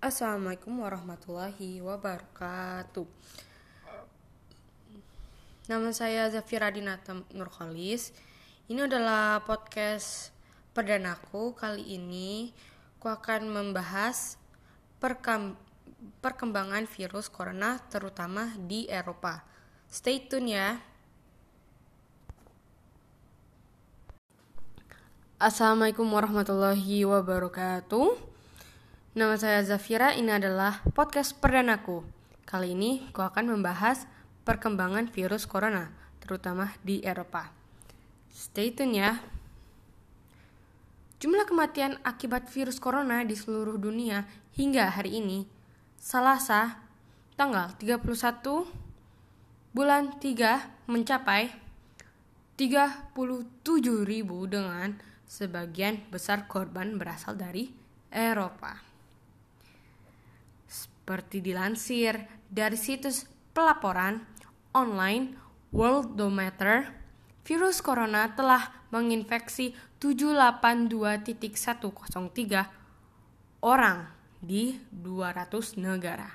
Assalamualaikum warahmatullahi wabarakatuh. Nama saya Zafira Dinata Nurkhalis. Ini adalah podcast perdanaku. Kali ini aku akan membahas perkembangan virus corona terutama di Eropa. Stay tune ya. Assalamualaikum warahmatullahi wabarakatuh. Nama saya Zafira, ini adalah podcast perdanaku. Kali ini aku akan membahas perkembangan virus corona, terutama di Eropa. Stay tune ya. Jumlah kematian akibat virus corona di seluruh dunia hingga hari ini, Selasa, tanggal 31 bulan 3 mencapai 37.000 dengan sebagian besar korban berasal dari Eropa. Seperti dilansir dari situs pelaporan online Worldometer, virus corona telah menginfeksi 782.103 orang di 200 negara.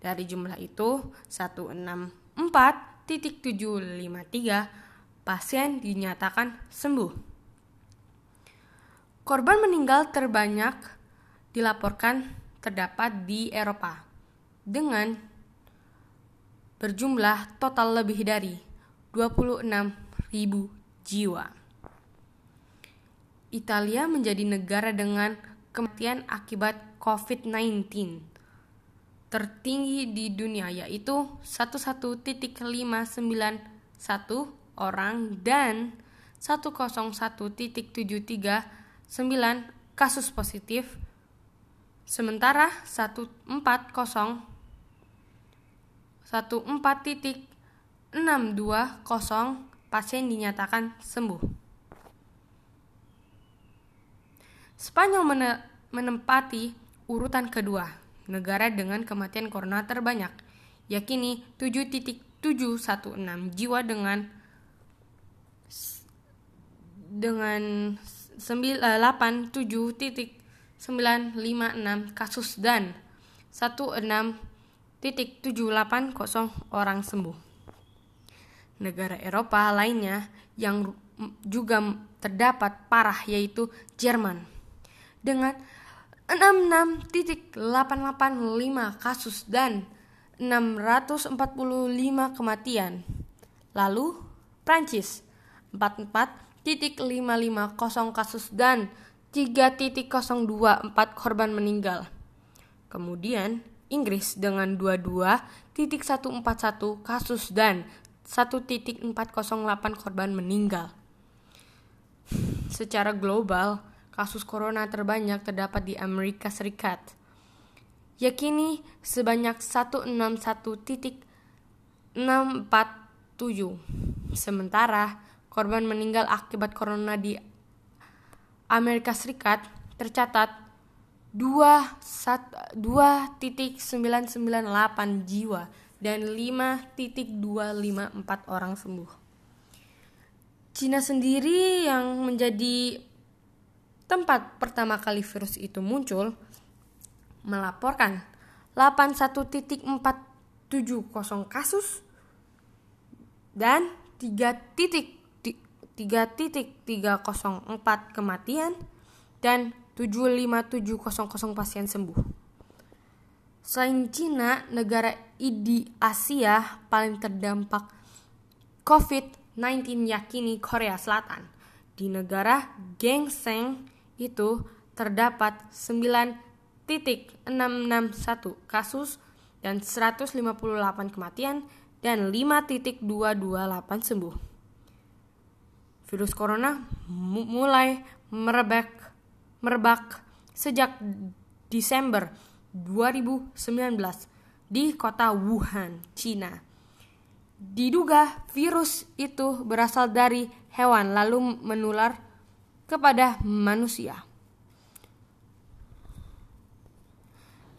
Dari jumlah itu, 164.753 pasien dinyatakan sembuh. Korban meninggal terbanyak dilaporkan terdapat di Eropa dengan berjumlah total lebih dari 26.000 jiwa. Italia menjadi negara dengan kematian akibat COVID-19 tertinggi di dunia yaitu 11.591 orang dan 101.73 9 kasus positif, sementara 140 14.620 pasien dinyatakan sembuh. Spanyol menempati urutan kedua negara dengan kematian corona terbanyak, yakini 7.716 jiwa dengan dengan 87.956 kasus dan 16.780 orang sembuh. Negara Eropa lainnya yang juga terdapat parah yaitu Jerman dengan 66.885 kasus dan 645 kematian. Lalu Prancis 44 550 kasus dan 3.024 korban meninggal. Kemudian Inggris dengan 22.141 kasus dan 1.408 korban meninggal. Secara global, kasus corona terbanyak terdapat di Amerika Serikat. Yakini sebanyak 161.647. Sementara korban meninggal akibat corona di Amerika Serikat tercatat 2,998 jiwa dan 5.254 orang sembuh. Cina sendiri yang menjadi tempat pertama kali virus itu muncul melaporkan 81.470 kasus dan 3 titik 3.304 kematian dan 75700 pasien sembuh. Selain Cina, negara di Asia paling terdampak COVID-19 yakini Korea Selatan. Di negara Gengseng itu terdapat 9.661 kasus dan 158 kematian dan 5.228 sembuh virus corona mulai merebak merebak sejak Desember 2019 di kota Wuhan, Cina. Diduga virus itu berasal dari hewan lalu menular kepada manusia.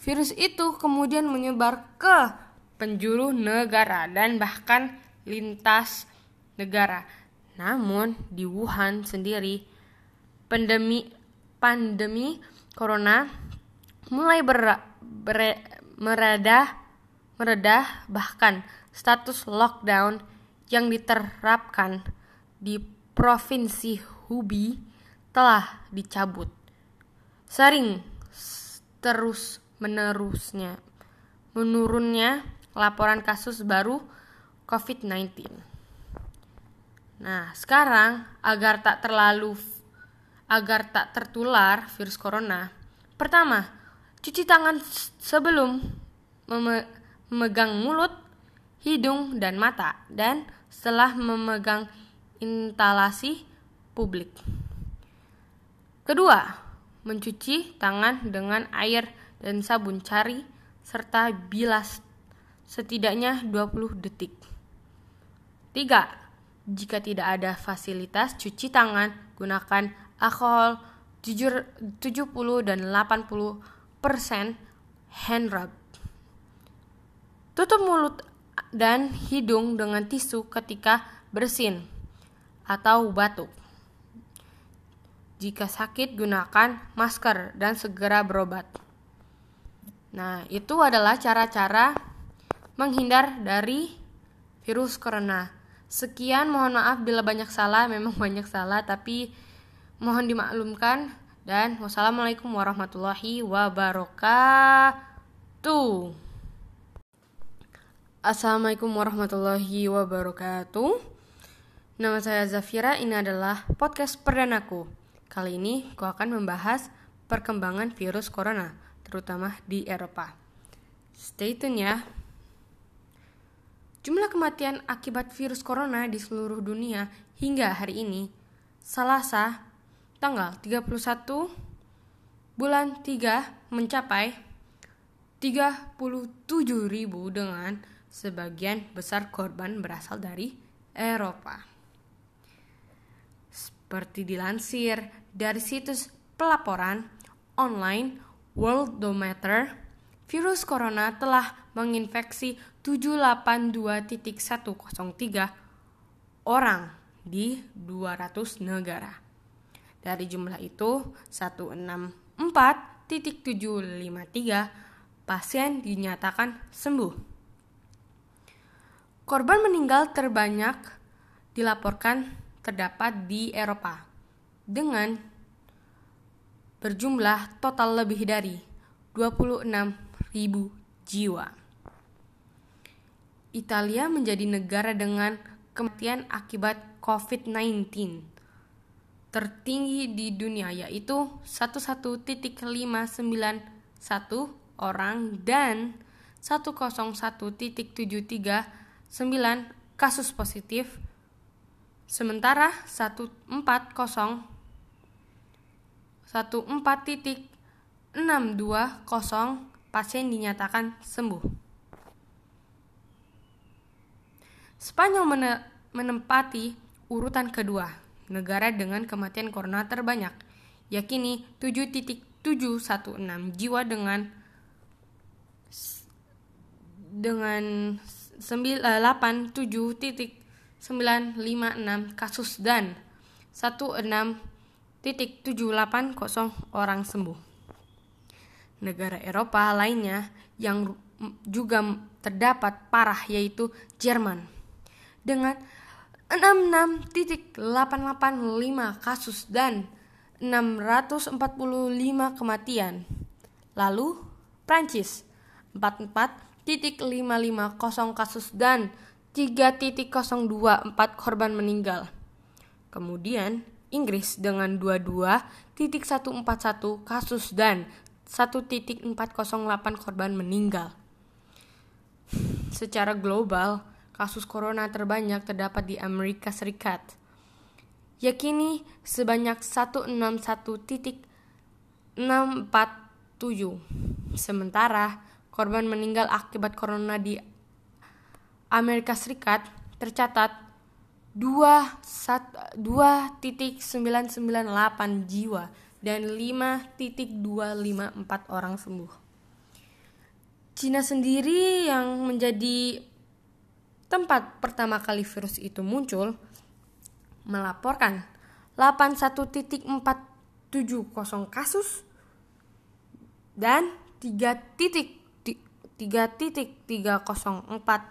Virus itu kemudian menyebar ke penjuru negara dan bahkan lintas negara namun di Wuhan sendiri pandemi pandemi corona mulai ber, meredah meredah bahkan status lockdown yang diterapkan di Provinsi Hubei telah dicabut. Sering terus menerusnya menurunnya laporan kasus baru COVID-19. Nah, sekarang agar tak terlalu agar tak tertular virus corona, pertama, cuci tangan sebelum meme memegang mulut, hidung, dan mata, dan setelah memegang instalasi publik. Kedua, mencuci tangan dengan air dan sabun cari serta bilas setidaknya 20 detik. Tiga, jika tidak ada fasilitas cuci tangan, gunakan alkohol 70 dan 80 persen hand rub. Tutup mulut dan hidung dengan tisu ketika bersin atau batuk. Jika sakit, gunakan masker dan segera berobat. Nah, itu adalah cara-cara menghindar dari virus corona. Sekian, mohon maaf bila banyak salah, memang banyak salah, tapi mohon dimaklumkan. Dan wassalamualaikum warahmatullahi wabarakatuh. Assalamualaikum warahmatullahi wabarakatuh. Nama saya Zafira, ini adalah podcast perdanaku. Kali ini aku akan membahas perkembangan virus corona, terutama di Eropa. Stay tune ya. Jumlah kematian akibat virus corona di seluruh dunia hingga hari ini, Selasa, tanggal 31 bulan 3 mencapai 37.000 dengan sebagian besar korban berasal dari Eropa. Seperti dilansir dari situs pelaporan online Worldometer, virus corona telah menginfeksi 782.103 orang di 200 negara. Dari jumlah itu, 164.753 pasien dinyatakan sembuh. Korban meninggal terbanyak dilaporkan terdapat di Eropa dengan berjumlah total lebih dari 26.000 jiwa. Italia menjadi negara dengan kematian akibat COVID-19 tertinggi di dunia yaitu 11.591 orang dan 101.739 kasus positif Sementara 140 14.620 pasien dinyatakan sembuh. Spanyol menempati urutan kedua, negara dengan kematian corona terbanyak, yakini 7.716 jiwa dengan dengan 87. 956 kasus dan 16.780 orang sembuh. Negara Eropa lainnya yang juga terdapat parah yaitu Jerman dengan 66.885 kasus dan 645 kematian. Lalu Prancis 44.550 kasus dan 3.024 korban meninggal. Kemudian Inggris dengan 22.141 kasus dan 1.408 korban meninggal. Secara global, kasus corona terbanyak terdapat di Amerika Serikat. Yakini sebanyak 161.647. Sementara korban meninggal akibat corona di Amerika Serikat tercatat 2,998 jiwa dan 5.254 orang sembuh. Cina sendiri yang menjadi tempat pertama kali virus itu muncul melaporkan 81.470 kasus dan 3.304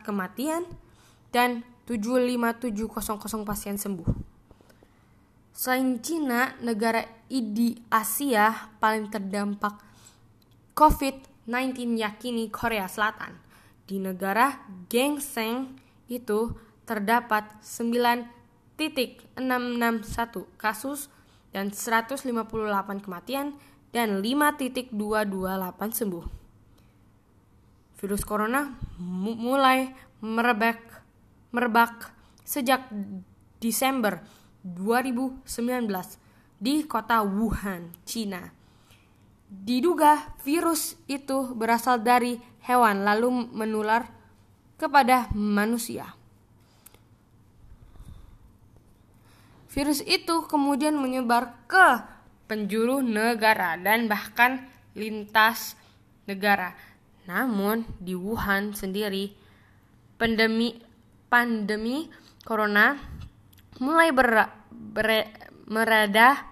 kematian dan 75700 pasien sembuh. Selain Cina, negara di Asia paling terdampak COVID-19 yakini Korea Selatan. Di negara Gengseng itu terdapat 9.661 kasus dan 158 kematian dan 5.228 sembuh. Virus corona mulai merebak merebak sejak Desember 2019 di kota Wuhan, Cina. Diduga virus itu berasal dari hewan lalu menular kepada manusia. Virus itu kemudian menyebar ke penjuru negara dan bahkan lintas negara. Namun di Wuhan sendiri pandemi pandemi corona mulai ber, ber, meredah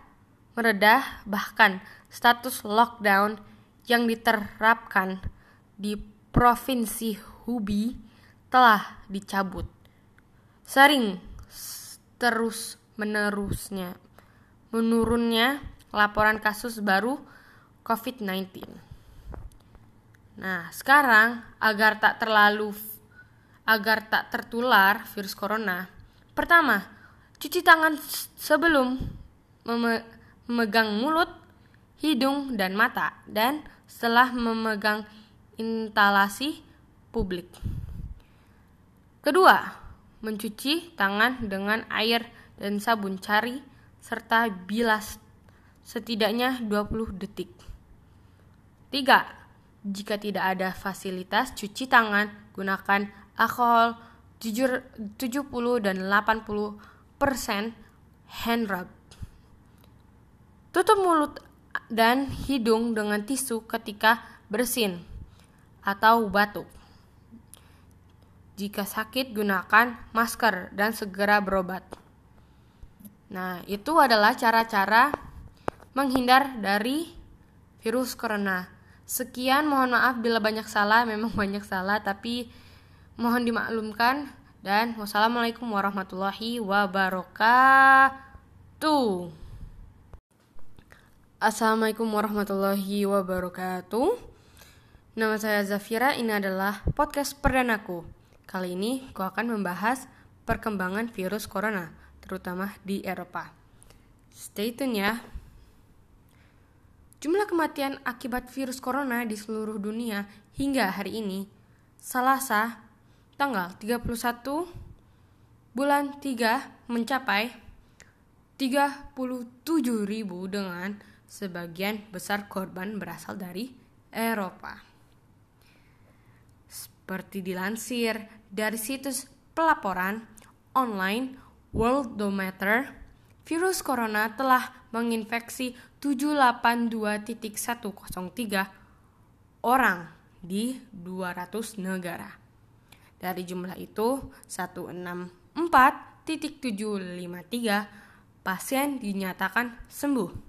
meredah bahkan status lockdown yang diterapkan di provinsi Hubei telah dicabut. Sering terus menerusnya menurunnya laporan kasus baru COVID-19. Nah, sekarang agar tak terlalu agar tak tertular virus corona. Pertama, cuci tangan sebelum meme memegang mulut, hidung, dan mata, dan setelah memegang instalasi publik. Kedua, mencuci tangan dengan air dan sabun cari serta bilas setidaknya 20 detik. Tiga, jika tidak ada fasilitas cuci tangan, gunakan alkohol 70 dan 80 persen hand rub. Tutup mulut dan hidung dengan tisu ketika bersin atau batuk. Jika sakit, gunakan masker dan segera berobat. Nah, itu adalah cara-cara menghindar dari virus corona. Sekian, mohon maaf bila banyak salah, memang banyak salah, tapi Mohon dimaklumkan dan wassalamualaikum warahmatullahi wabarakatuh. Assalamualaikum warahmatullahi wabarakatuh. Nama saya Zafira, ini adalah podcast perdanaku. Kali ini aku akan membahas perkembangan virus corona, terutama di Eropa. Stay tune ya. Jumlah kematian akibat virus corona di seluruh dunia hingga hari ini, Selasa tanggal 31 bulan 3 mencapai 37.000 dengan sebagian besar korban berasal dari Eropa. Seperti dilansir dari situs pelaporan online Worldometer, virus corona telah menginfeksi 782.103 orang di 200 negara. Dari jumlah itu, 164.753 pasien dinyatakan sembuh.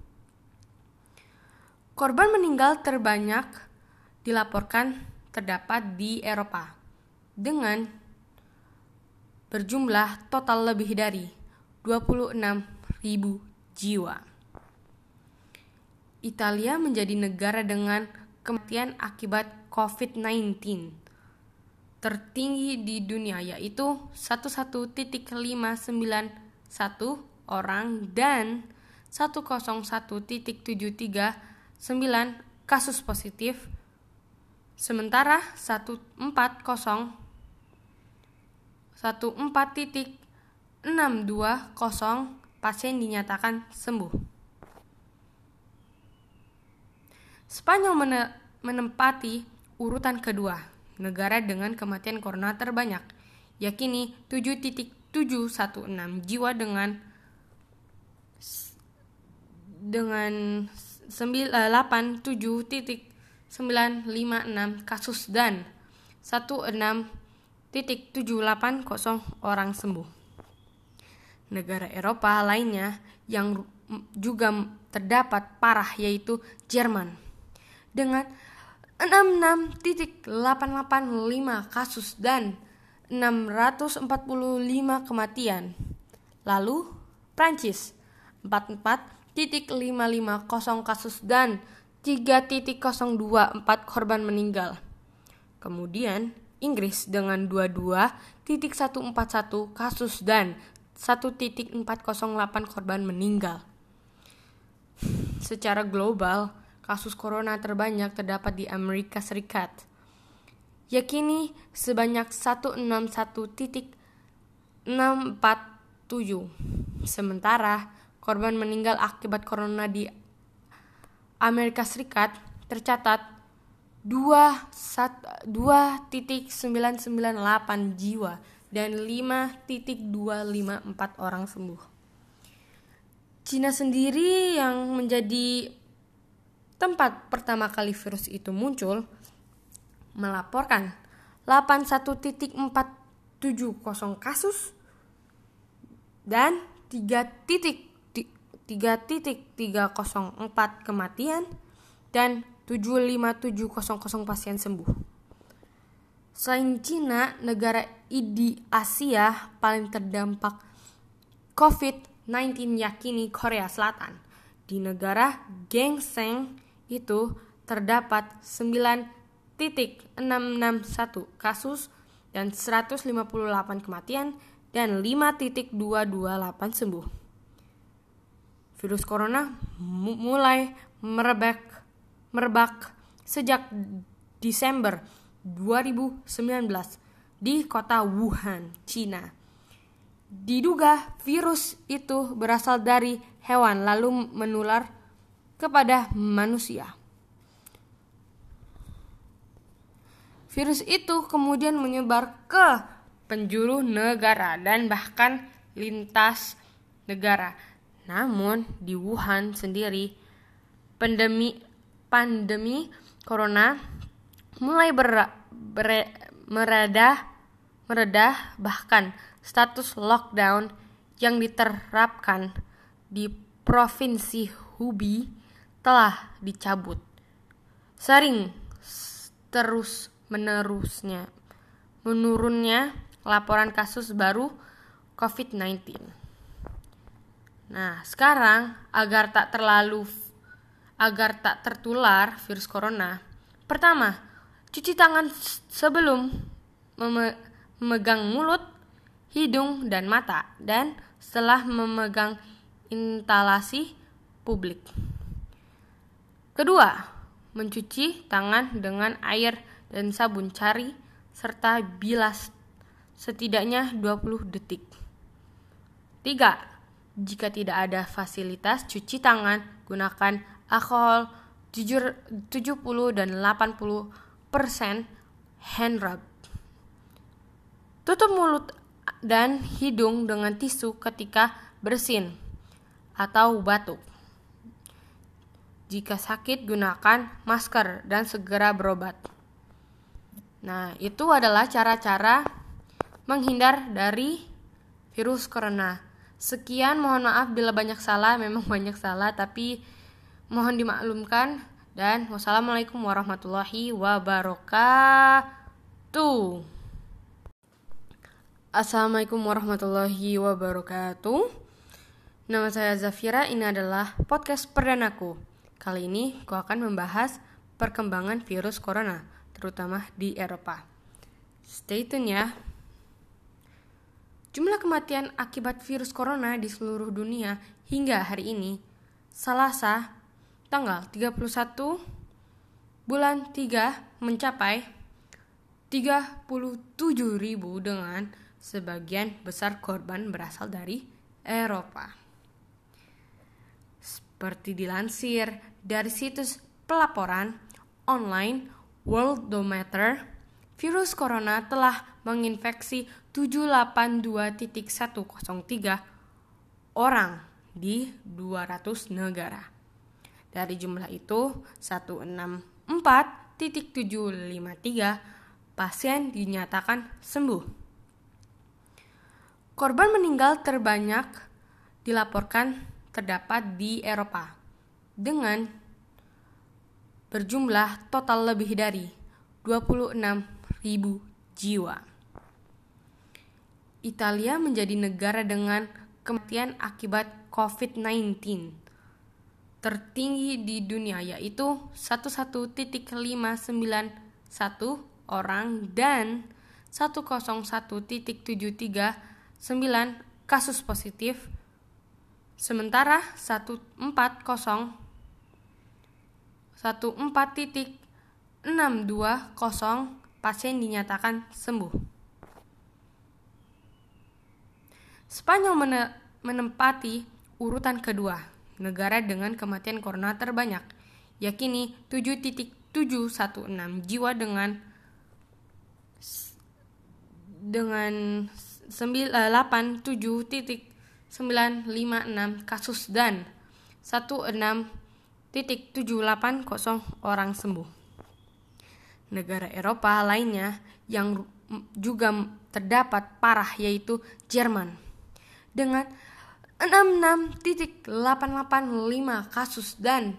Korban meninggal terbanyak dilaporkan terdapat di Eropa dengan berjumlah total lebih dari 26.000 jiwa. Italia menjadi negara dengan kematian akibat COVID-19 tertinggi di dunia yaitu 11.591 orang dan 101.739 kasus positif sementara 140 14.620 pasien dinyatakan sembuh. Spanyol menempati urutan kedua negara dengan kematian corona terbanyak, yakini 7.716 jiwa dengan dengan 87.956 kasus dan 16.780 orang sembuh. Negara Eropa lainnya yang juga terdapat parah yaitu Jerman dengan 66.885 kasus dan 645 kematian. Lalu Prancis 44.550 kasus dan 3.024 korban meninggal. Kemudian Inggris dengan 22.141 kasus dan 1.408 korban meninggal. Secara global, kasus corona terbanyak terdapat di Amerika Serikat. Yakini sebanyak 161.647. Sementara korban meninggal akibat corona di Amerika Serikat tercatat 2,998 jiwa dan 5.254 orang sembuh. Cina sendiri yang menjadi tempat pertama kali virus itu muncul melaporkan 81.470 kasus dan 3.3.304 kematian dan 75700 pasien sembuh. Selain Cina, negara di Asia paling terdampak COVID-19 yakini Korea Selatan. Di negara Gengseng itu terdapat 9.661 kasus dan 158 kematian dan 5.228 sembuh. Virus corona mulai merebak merebak sejak Desember 2019 di kota Wuhan, Cina. Diduga virus itu berasal dari hewan lalu menular kepada manusia. Virus itu kemudian menyebar ke penjuru negara dan bahkan lintas negara. Namun di Wuhan sendiri pandemi pandemi corona mulai ber, ber, meredah meredah bahkan status lockdown yang diterapkan di provinsi Hubei telah dicabut. Sering terus menerusnya menurunnya laporan kasus baru COVID-19. Nah, sekarang agar tak terlalu agar tak tertular virus corona. Pertama, cuci tangan sebelum mem memegang mulut, hidung, dan mata, dan setelah memegang instalasi publik. Kedua, mencuci tangan dengan air dan sabun cari serta bilas setidaknya 20 detik. Tiga, jika tidak ada fasilitas cuci tangan, gunakan alkohol 70 dan 80 persen hand rub. Tutup mulut dan hidung dengan tisu ketika bersin atau batuk. Jika sakit, gunakan masker dan segera berobat. Nah, itu adalah cara-cara menghindar dari virus corona. Sekian, mohon maaf bila banyak salah, memang banyak salah, tapi Mohon dimaklumkan dan wassalamualaikum warahmatullahi wabarakatuh. Assalamualaikum warahmatullahi wabarakatuh. Nama saya Zafira, ini adalah podcast perdanaku. Kali ini aku akan membahas perkembangan virus corona, terutama di Eropa. Stay tune ya. Jumlah kematian akibat virus corona di seluruh dunia hingga hari ini, Selasa tanggal 31 bulan 3 mencapai 37.000 dengan sebagian besar korban berasal dari Eropa. Seperti dilansir dari situs pelaporan online Worldometer, virus corona telah menginfeksi 782.103 orang di 200 negara. Dari jumlah itu, 164.753 pasien dinyatakan sembuh. Korban meninggal terbanyak dilaporkan terdapat di Eropa dengan berjumlah total lebih dari 26.000 jiwa. Italia menjadi negara dengan kematian akibat COVID-19 tertinggi di dunia yaitu 11.591 orang dan 101.739 kasus positif sementara 140 14.620 pasien dinyatakan sembuh. Spanyol menempati urutan kedua, negara dengan kematian corona terbanyak, yakini 7.716 jiwa dengan dengan 87.956 kasus dan 16.780 orang sembuh. Negara Eropa lainnya yang juga terdapat parah yaitu Jerman dengan 66.885 kasus dan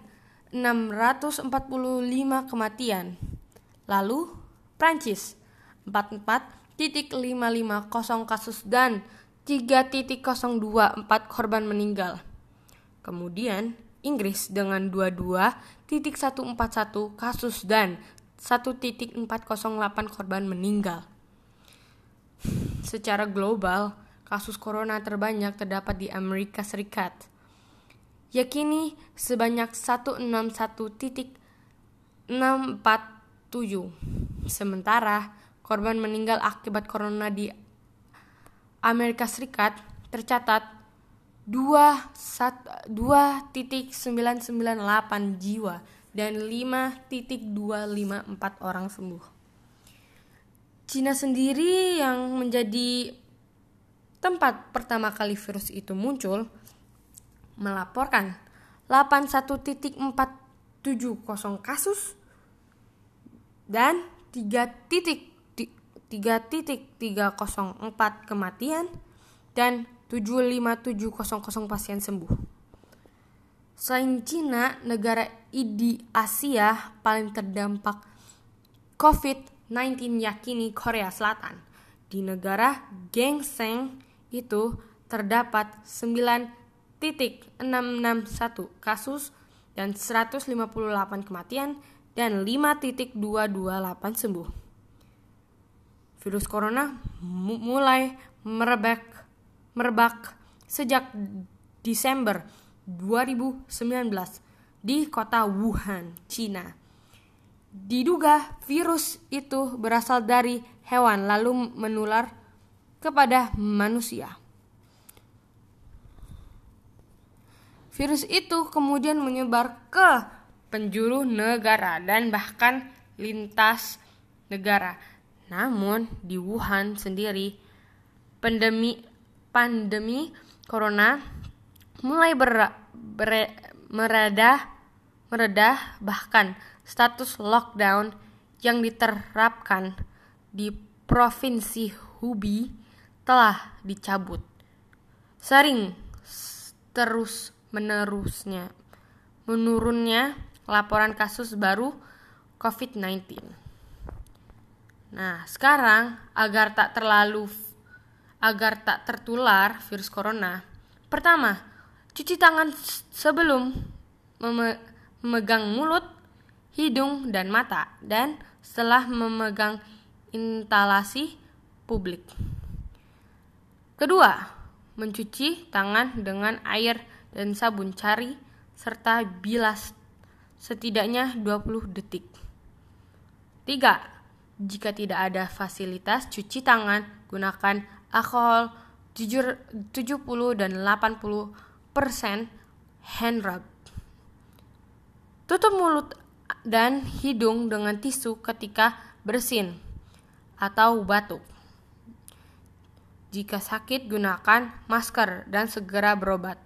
645 kematian. Lalu Prancis 44.550 kasus dan 3.024 korban meninggal. Kemudian Inggris dengan 22.141 kasus dan 1.408 korban meninggal. Secara global, kasus corona terbanyak terdapat di Amerika Serikat, yakini sebanyak 161.647. Sementara korban meninggal akibat corona di Amerika Serikat tercatat 2.998 jiwa dan 5.254 orang sembuh. Cina sendiri yang menjadi tempat pertama kali virus itu muncul melaporkan 81.470 kasus dan 3.3.304 kematian dan 75700 pasien sembuh. Selain Cina, negara di Asia paling terdampak COVID-19 yakini Korea Selatan. Di negara Gengseng itu terdapat 9.661 kasus dan 158 kematian dan 5.228 sembuh. Virus corona mulai merebak merebak sejak Desember 2019 di kota Wuhan, Cina. Diduga virus itu berasal dari hewan lalu menular kepada manusia. Virus itu kemudian menyebar ke penjuru negara dan bahkan lintas negara. Namun di Wuhan sendiri pandemi pandemi corona mulai ber, meredah meredah bahkan status lockdown yang diterapkan di provinsi Hubei telah dicabut. Sering terus menerusnya menurunnya laporan kasus baru COVID-19. Nah, sekarang agar tak terlalu agar tak tertular virus corona. Pertama, cuci tangan sebelum meme memegang mulut, hidung, dan mata, dan setelah memegang instalasi publik. Kedua, mencuci tangan dengan air dan sabun cari serta bilas setidaknya 20 detik. Tiga, jika tidak ada fasilitas cuci tangan, gunakan alkohol 70 dan 80 persen hand rub. Tutup mulut dan hidung dengan tisu ketika bersin atau batuk. Jika sakit, gunakan masker dan segera berobat.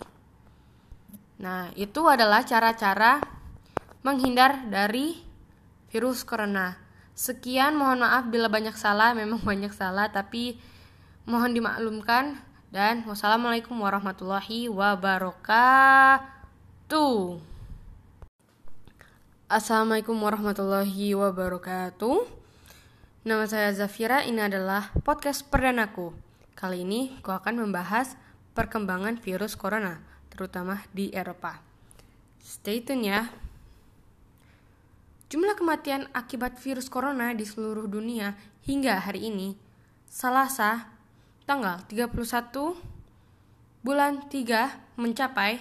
Nah, itu adalah cara-cara menghindar dari virus corona. Sekian, mohon maaf bila banyak salah, memang banyak salah, tapi Mohon dimaklumkan dan wassalamualaikum warahmatullahi wabarakatuh. Assalamualaikum warahmatullahi wabarakatuh. Nama saya Zafira, ini adalah podcast perdanaku. Kali ini aku akan membahas perkembangan virus corona, terutama di Eropa. Stay tune ya. Jumlah kematian akibat virus corona di seluruh dunia hingga hari ini, Selasa, tanggal 31 bulan 3 mencapai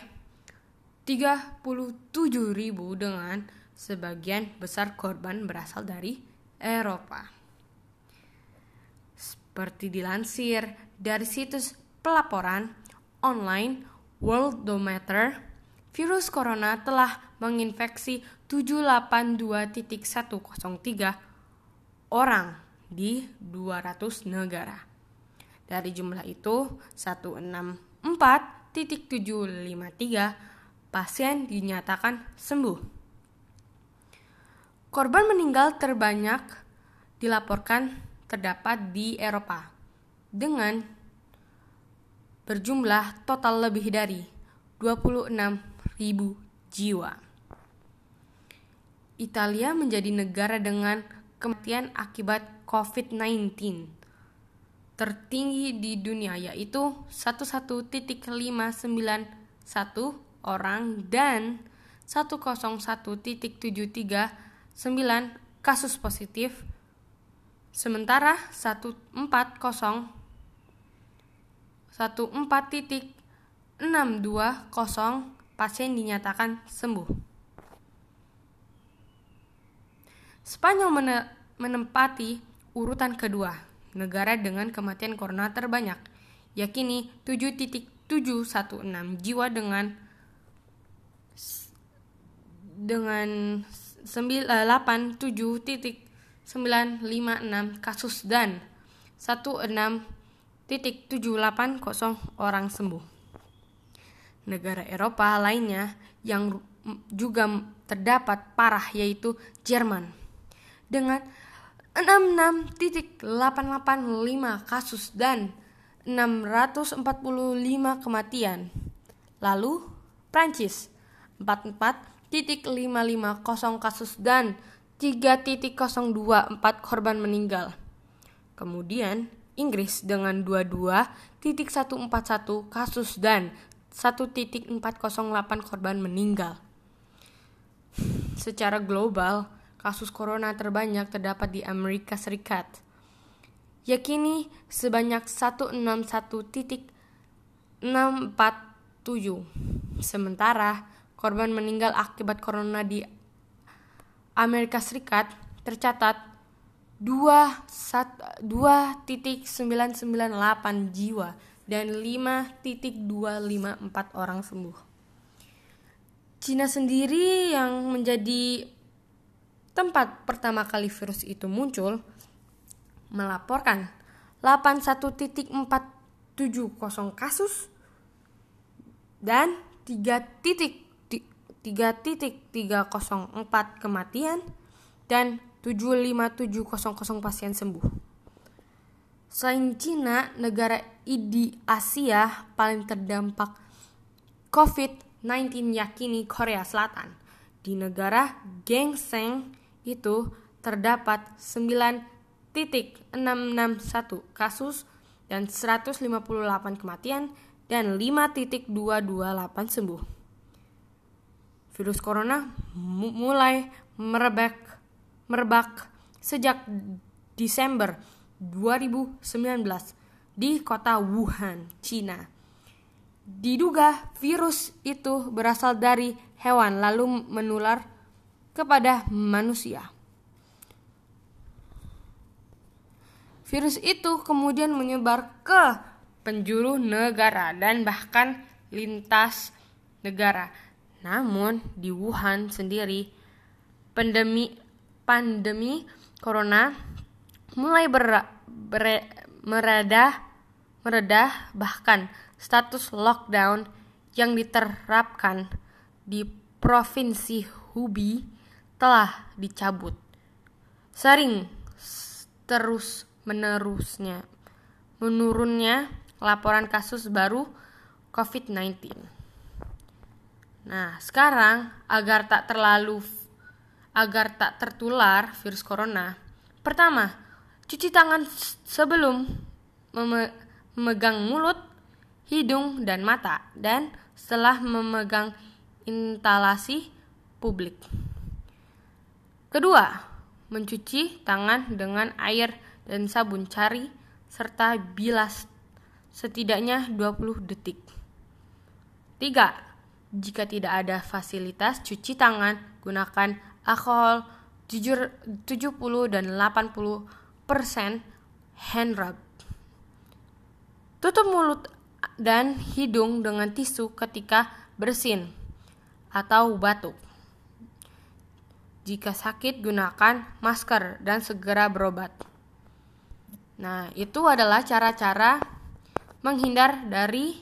37.000 dengan sebagian besar korban berasal dari Eropa. Seperti dilansir dari situs pelaporan online Worldometer, virus corona telah menginfeksi 782.103 orang di 200 negara. Dari jumlah itu, 164.753 pasien dinyatakan sembuh. Korban meninggal terbanyak dilaporkan terdapat di Eropa dengan berjumlah total lebih dari 26 ribu jiwa. Italia menjadi negara dengan kematian akibat COVID-19 tertinggi di dunia yaitu 11.591 orang dan 101.739 kasus positif sementara 140 14.620 pasien dinyatakan sembuh. Spanyol menempati urutan kedua, negara dengan kematian corona terbanyak, yakini 7.716 jiwa dengan dengan 87.956 kasus dan 16.780 orang sembuh. Negara Eropa lainnya yang juga terdapat parah yaitu Jerman. Dengan 66.885 kasus dan 645 kematian. Lalu Prancis 44.550 kasus dan 3.024 korban meninggal. Kemudian Inggris dengan 22.141 kasus dan 1.408 korban meninggal. Secara global, kasus corona terbanyak terdapat di Amerika Serikat. Yakini sebanyak 161.647. Sementara korban meninggal akibat corona di Amerika Serikat tercatat 2.998 jiwa dan 5.254 orang sembuh. Cina sendiri yang menjadi tempat pertama kali virus itu muncul melaporkan 81.470 kasus dan 3.3.304 kematian dan 75700 pasien sembuh. Selain Cina, negara di Asia paling terdampak COVID-19 yakini Korea Selatan. Di negara Gengseng itu terdapat 9.661 kasus dan 158 kematian dan 5.228 sembuh. Virus corona mulai merebak merebak sejak Desember 2019 di kota Wuhan, Cina. Diduga virus itu berasal dari hewan lalu menular kepada manusia. Virus itu kemudian menyebar ke penjuru negara dan bahkan lintas negara. Namun di Wuhan sendiri pandemi pandemi corona mulai ber, ber, meredah meredah bahkan status lockdown yang diterapkan di provinsi Hubei telah dicabut. Sering terus menerusnya menurunnya laporan kasus baru COVID-19. Nah, sekarang agar tak terlalu agar tak tertular virus corona. Pertama, cuci tangan sebelum meme memegang mulut, hidung, dan mata, dan setelah memegang instalasi publik. Kedua, mencuci tangan dengan air dan sabun cari serta bilas setidaknya 20 detik. Tiga, Jika tidak ada fasilitas cuci tangan, gunakan alkohol 70 dan 80 persen hand rub. Tutup mulut dan hidung dengan tisu ketika bersin atau batuk. Jika sakit, gunakan masker dan segera berobat. Nah, itu adalah cara-cara menghindar dari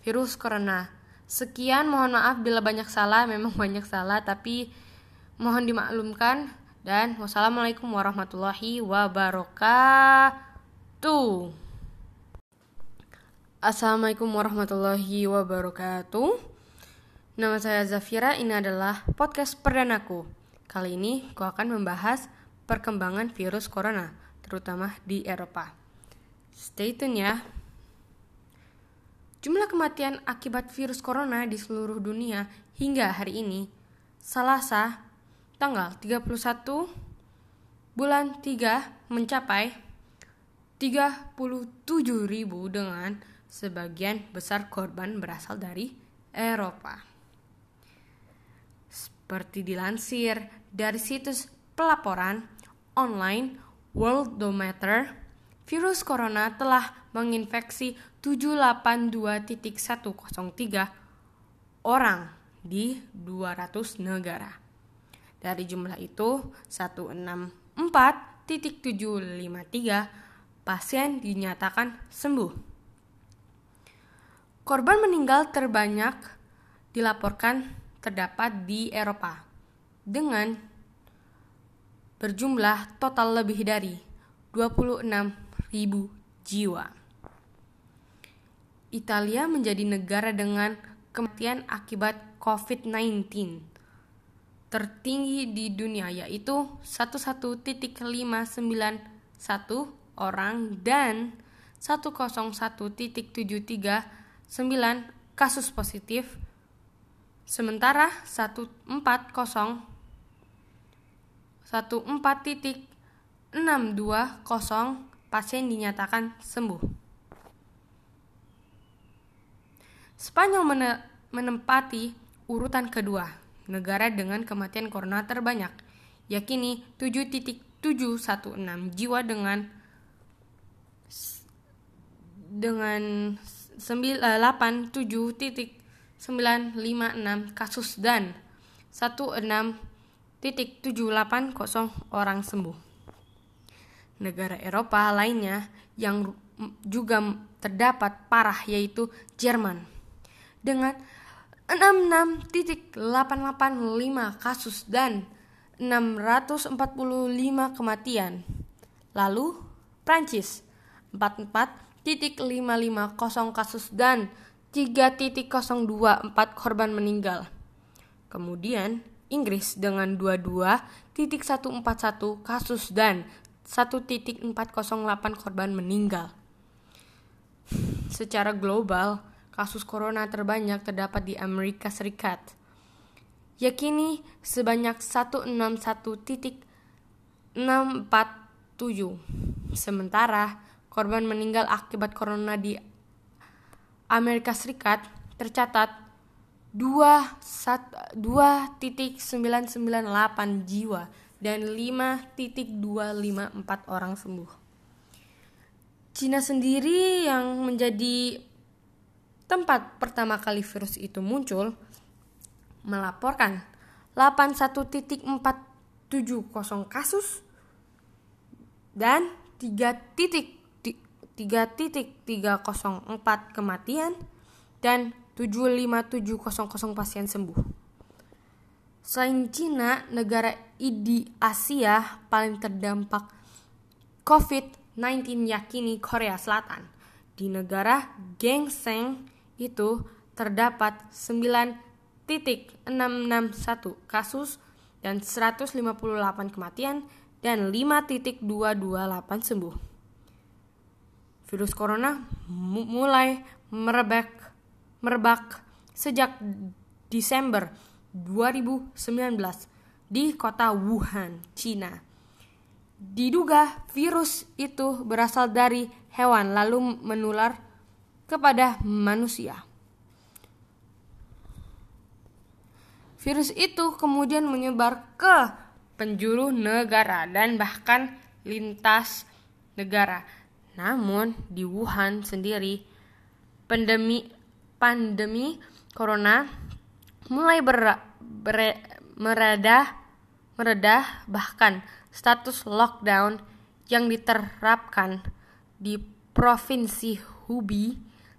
virus corona. Sekian, mohon maaf bila banyak salah, memang banyak salah, tapi mohon dimaklumkan. Dan wassalamualaikum warahmatullahi wabarakatuh. Assalamualaikum warahmatullahi wabarakatuh. Nama saya Zafira, ini adalah podcast perdanaku. Kali ini aku akan membahas perkembangan virus corona, terutama di Eropa. Stay tune ya. Jumlah kematian akibat virus corona di seluruh dunia hingga hari ini, Selasa, tanggal 31 bulan 3 mencapai 37.000 dengan sebagian besar korban berasal dari Eropa. Seperti dilansir dari situs pelaporan online Worldometer, virus corona telah menginfeksi 782.103 orang di 200 negara. Dari jumlah itu, 164.753 pasien dinyatakan sembuh. Korban meninggal terbanyak dilaporkan terdapat di Eropa dengan berjumlah total lebih dari 26.000 jiwa. Italia menjadi negara dengan kematian akibat COVID-19 tertinggi di dunia yaitu 11.591 orang dan 101.739 kasus positif sementara 140 14.620 pasien dinyatakan sembuh. Spanyol menempati urutan kedua, negara dengan kematian corona terbanyak, yakini 7.716 jiwa dengan dengan 87.956 kasus dan 16 780 orang sembuh. Negara Eropa lainnya yang juga terdapat parah yaitu Jerman dengan 66.885 kasus dan 645 kematian. Lalu Prancis 44.550 kasus dan 3.024 korban meninggal. Kemudian Inggris dengan 22.141 kasus dan 1.408 korban meninggal. Secara global, kasus corona terbanyak terdapat di Amerika Serikat, yakini sebanyak 161.647. Sementara korban meninggal akibat corona di Amerika Serikat tercatat 2.998 jiwa dan 5.254 orang sembuh. Cina sendiri yang menjadi tempat pertama kali virus itu muncul melaporkan 81.470 kasus dan 3.3.304 kematian dan 75700 pasien sembuh. Selain Cina, negara di Asia paling terdampak COVID-19 yakini Korea Selatan. Di negara Gengseng itu terdapat 9.661 kasus dan 158 kematian dan 5.228 sembuh. Virus corona mulai merebak merebak sejak Desember 2019 di kota Wuhan, Cina. Diduga virus itu berasal dari hewan lalu menular kepada manusia. Virus itu kemudian menyebar ke penjuru negara dan bahkan lintas negara. Namun di Wuhan sendiri pandemi pandemi corona mulai ber, ber, meredah meredah bahkan status lockdown yang diterapkan di provinsi Hubei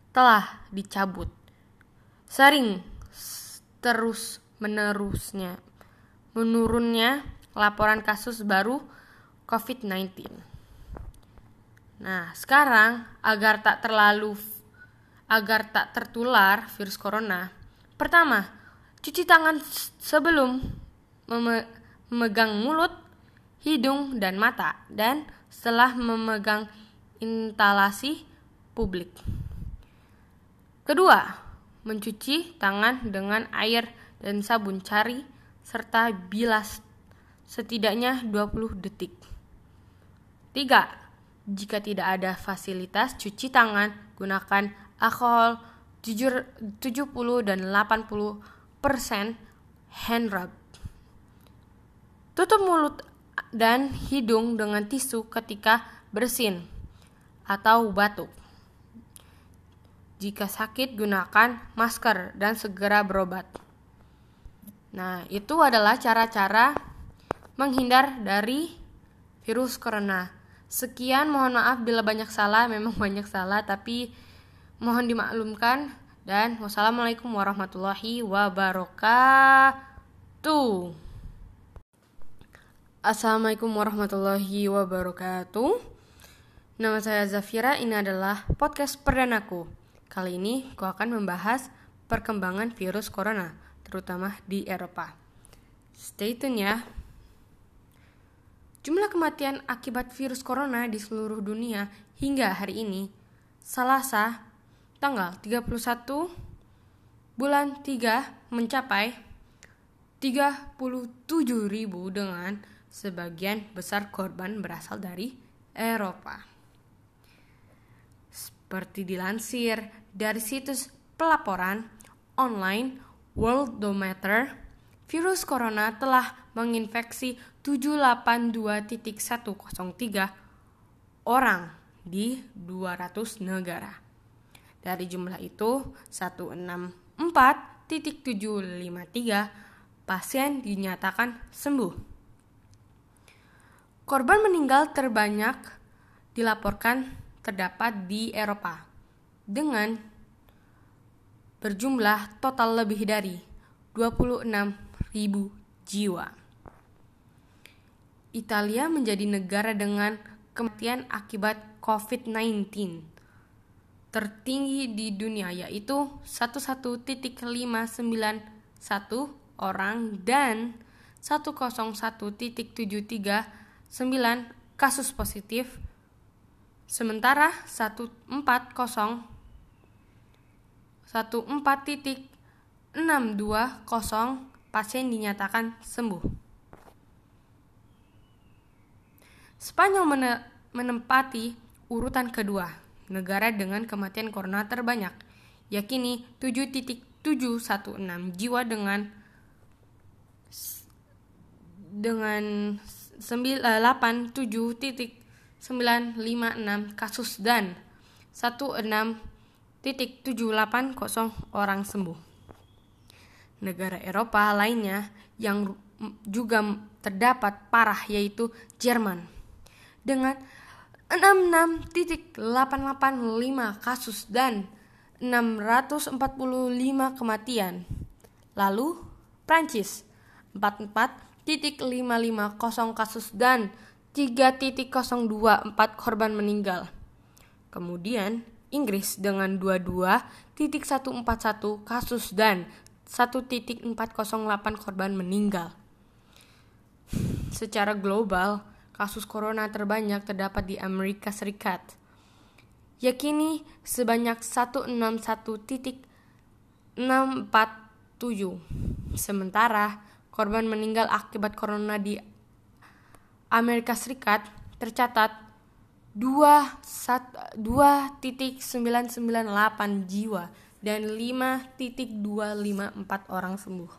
telah dicabut. Sering terus menerusnya menurunnya laporan kasus baru COVID-19. Nah, sekarang agar tak terlalu agar tak tertular virus corona, pertama, cuci tangan sebelum meme memegang mulut, hidung, dan mata, dan setelah memegang instalasi publik. Kedua, mencuci tangan dengan air dan sabun cari serta bilas setidaknya 20 detik. 3. Jika tidak ada fasilitas cuci tangan, gunakan alkohol 70 dan 80 persen hand rub. Tutup mulut dan hidung dengan tisu ketika bersin atau batuk. Jika sakit, gunakan masker dan segera berobat. Nah, itu adalah cara-cara menghindar dari virus corona. Sekian, mohon maaf bila banyak salah, memang banyak salah, tapi mohon dimaklumkan. Dan wassalamualaikum warahmatullahi wabarakatuh. Assalamualaikum warahmatullahi wabarakatuh. Nama saya Zafira, ini adalah podcast perdanaku. Kali ini aku akan membahas perkembangan virus corona terutama di Eropa. Stay tune ya. Jumlah kematian akibat virus corona di seluruh dunia hingga hari ini, Selasa, tanggal 31 bulan 3 mencapai 37.000 dengan sebagian besar korban berasal dari Eropa. Seperti dilansir dari situs pelaporan online Worldometer, virus corona telah menginfeksi 782.103 orang di 200 negara. Dari jumlah itu, 164.753 pasien dinyatakan sembuh. Korban meninggal terbanyak dilaporkan terdapat di Eropa dengan berjumlah total lebih dari 26.000 jiwa. Italia menjadi negara dengan kematian akibat COVID-19 tertinggi di dunia yaitu 11.591 orang dan 101.739 kasus positif sementara 140 14.620 pasien dinyatakan sembuh. Spanyol menempati urutan kedua, negara dengan kematian corona terbanyak, yakini 7.716 jiwa dengan dengan 87.956 kasus dan 16 780 orang sembuh. Negara Eropa lainnya yang juga terdapat parah yaitu Jerman dengan 66.885 kasus dan 645 kematian. Lalu Prancis 44.550 kasus dan 3.024 korban meninggal. Kemudian Inggris dengan 22.141 kasus dan 1.408 korban meninggal. secara global, kasus corona terbanyak terdapat di Amerika Serikat. Yakini sebanyak 161.647. Sementara korban meninggal akibat corona di Amerika Serikat tercatat 2,998 jiwa dan 5.254 orang sembuh.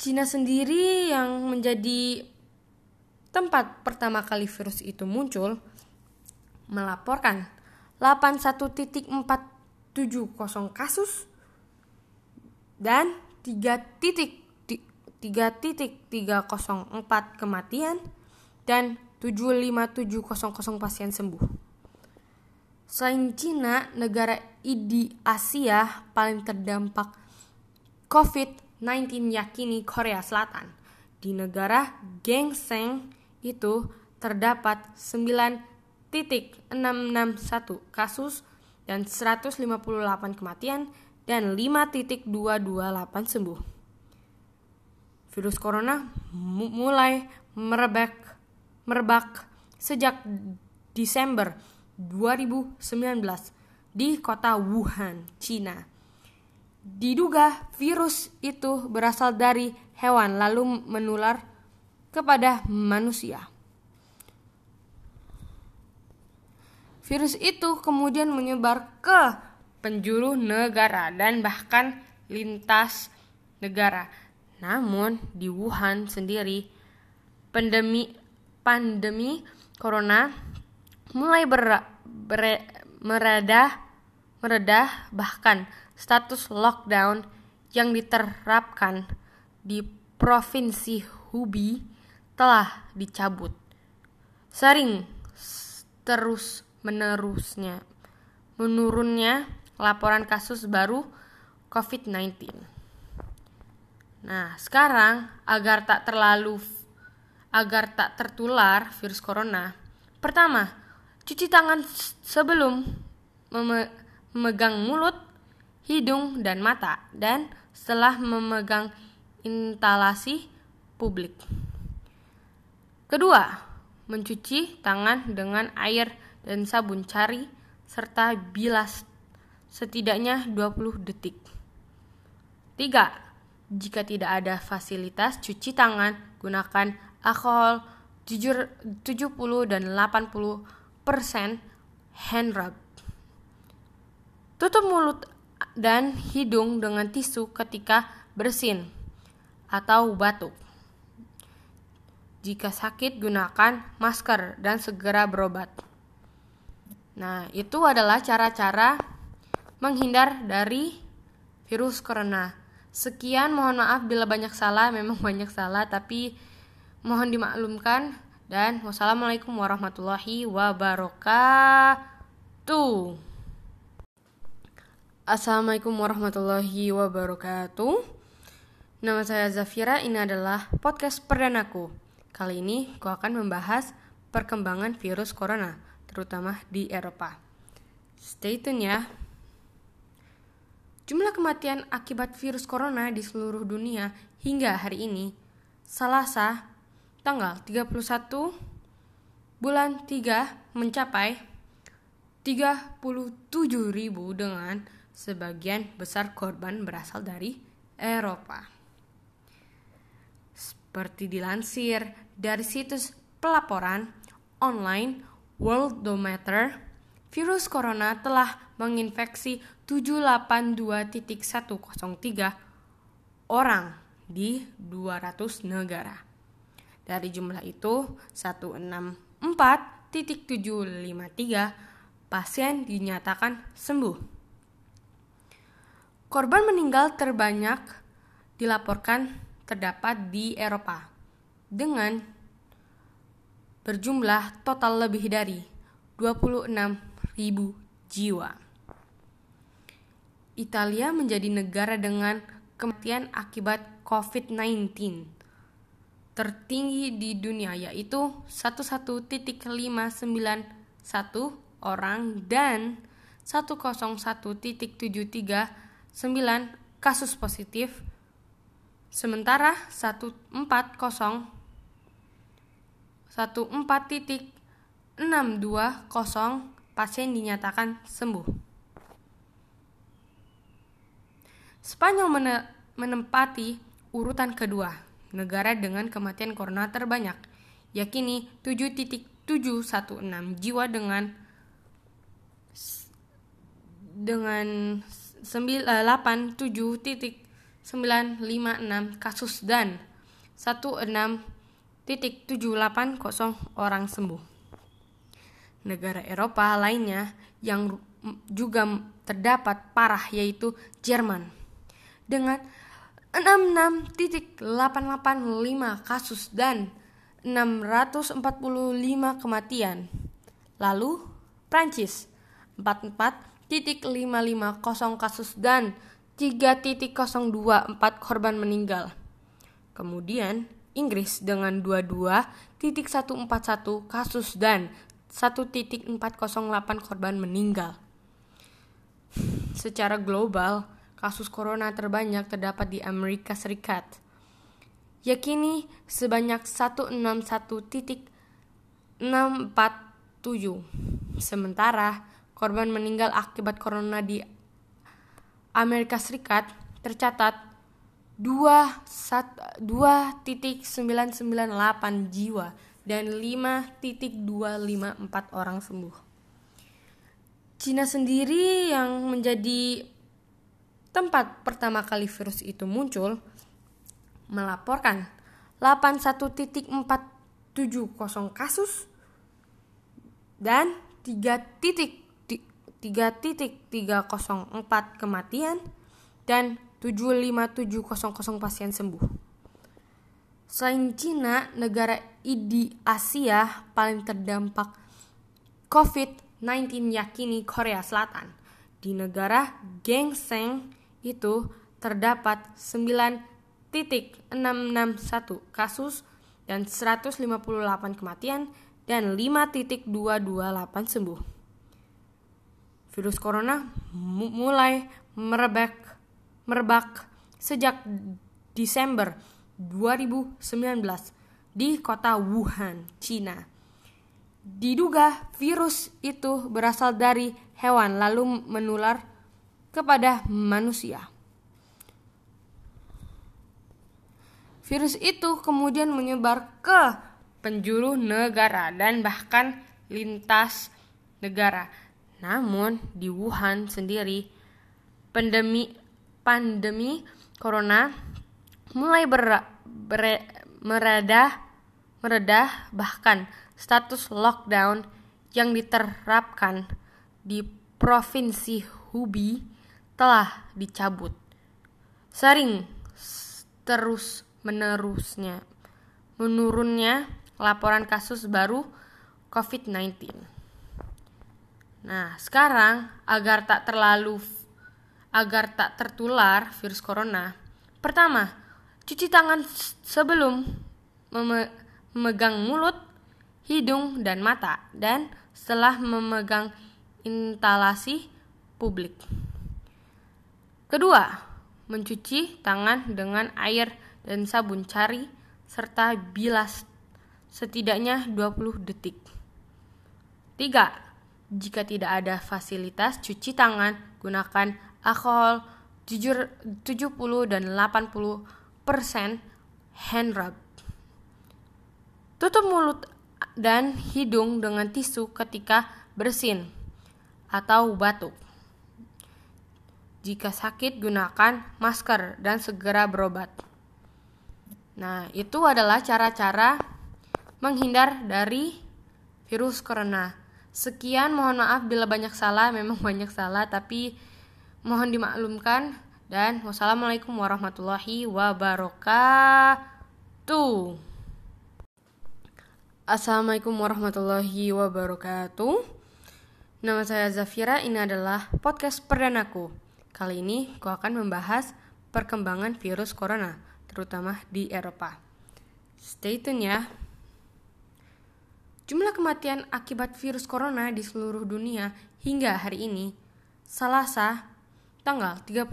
Cina sendiri yang menjadi tempat pertama kali virus itu muncul melaporkan 81.470 kasus dan 3.3.304 kematian dan 75700 pasien sembuh. Selain Cina, negara di Asia paling terdampak COVID-19 yakini Korea Selatan. Di negara Gengseng itu terdapat 9.661 kasus dan 158 kematian dan 5.228 sembuh. Virus corona mulai merebak merebak sejak Desember 2019 di kota Wuhan, Cina. Diduga virus itu berasal dari hewan lalu menular kepada manusia. Virus itu kemudian menyebar ke penjuru negara dan bahkan lintas negara. Namun di Wuhan sendiri pandemi pandemi corona mulai ber, ber, meredah meredah bahkan status lockdown yang diterapkan di provinsi Hubei telah dicabut. Sering terus menerusnya menurunnya laporan kasus baru COVID-19. Nah, sekarang agar tak terlalu agar tak tertular virus corona, pertama, Cuci tangan sebelum memegang mulut, hidung, dan mata, dan setelah memegang instalasi publik. Kedua, mencuci tangan dengan air dan sabun cari serta bilas setidaknya 20 detik. Tiga, jika tidak ada fasilitas cuci tangan, gunakan alkohol 70 dan 80 hand rub. Tutup mulut dan hidung dengan tisu ketika bersin atau batuk. Jika sakit, gunakan masker dan segera berobat. Nah, itu adalah cara-cara menghindar dari virus corona. Sekian, mohon maaf bila banyak salah, memang banyak salah, tapi mohon dimaklumkan dan wassalamualaikum warahmatullahi wabarakatuh. Assalamualaikum warahmatullahi wabarakatuh. Nama saya Zafira, ini adalah podcast perdanaku. Kali ini aku akan membahas perkembangan virus corona, terutama di Eropa. Stay tune ya. Jumlah kematian akibat virus corona di seluruh dunia hingga hari ini, Selasa tanggal 31 bulan 3 mencapai 37.000 dengan sebagian besar korban berasal dari Eropa. Seperti dilansir dari situs pelaporan online Worldometer, virus corona telah menginfeksi 782.103 orang di 200 negara. Dari jumlah itu, 164.753 pasien dinyatakan sembuh. Korban meninggal terbanyak dilaporkan terdapat di Eropa dengan berjumlah total lebih dari 26.000 jiwa. Italia menjadi negara dengan kematian akibat COVID-19 tertinggi di dunia yaitu 11.591 orang dan 101.739 kasus positif sementara 140 pasien dinyatakan sembuh. Spanyol menempati urutan kedua, negara dengan kematian corona terbanyak, yakini 7.716 jiwa dengan dengan 87.956 kasus dan 16.780 orang sembuh. Negara Eropa lainnya yang juga terdapat parah yaitu Jerman dengan 66.885 kasus dan 645 kematian. Lalu Prancis 44.550 kasus dan 3.024 korban meninggal. Kemudian Inggris dengan 22.141 kasus dan 1.408 korban meninggal. Secara global, kasus corona terbanyak terdapat di Amerika Serikat. Yakini sebanyak 161.647. Sementara korban meninggal akibat corona di Amerika Serikat tercatat 2.998 jiwa dan 5.254 orang sembuh. Cina sendiri yang menjadi tempat pertama kali virus itu muncul, melaporkan 81.470 kasus dan 3.3.304 kematian dan 75700 pasien sembuh. Selain Cina, negara di Asia paling terdampak COVID-19 yakini Korea Selatan. Di negara Gengseng itu terdapat 9.661 kasus dan 158 kematian dan 5.228 sembuh. Virus corona mulai merebak merebak sejak Desember 2019 di kota Wuhan, Cina. Diduga virus itu berasal dari hewan lalu menular kepada manusia. Virus itu kemudian menyebar ke penjuru negara dan bahkan lintas negara. Namun di Wuhan sendiri pandemi pandemi corona mulai ber, ber, meredah meredah bahkan status lockdown yang diterapkan di provinsi Hubei telah dicabut. Sering terus menerusnya menurunnya laporan kasus baru COVID-19. Nah, sekarang agar tak terlalu agar tak tertular virus corona, pertama, cuci tangan sebelum memegang mulut, hidung, dan mata, dan setelah memegang instalasi publik. Kedua, mencuci tangan dengan air dan sabun cari serta bilas setidaknya 20 detik. Tiga, jika tidak ada fasilitas cuci tangan, gunakan alkohol 70 dan 80 persen hand rub. Tutup mulut dan hidung dengan tisu ketika bersin atau batuk. Jika sakit, gunakan masker dan segera berobat. Nah, itu adalah cara-cara menghindar dari virus corona. Sekian, mohon maaf bila banyak salah, memang banyak salah, tapi mohon dimaklumkan. Dan wassalamualaikum warahmatullahi wabarakatuh. Assalamualaikum warahmatullahi wabarakatuh. Nama saya Zafira, ini adalah podcast perdanaku. Kali ini aku akan membahas perkembangan virus corona, terutama di Eropa. Stay tune ya. Jumlah kematian akibat virus corona di seluruh dunia hingga hari ini, Selasa, tanggal 31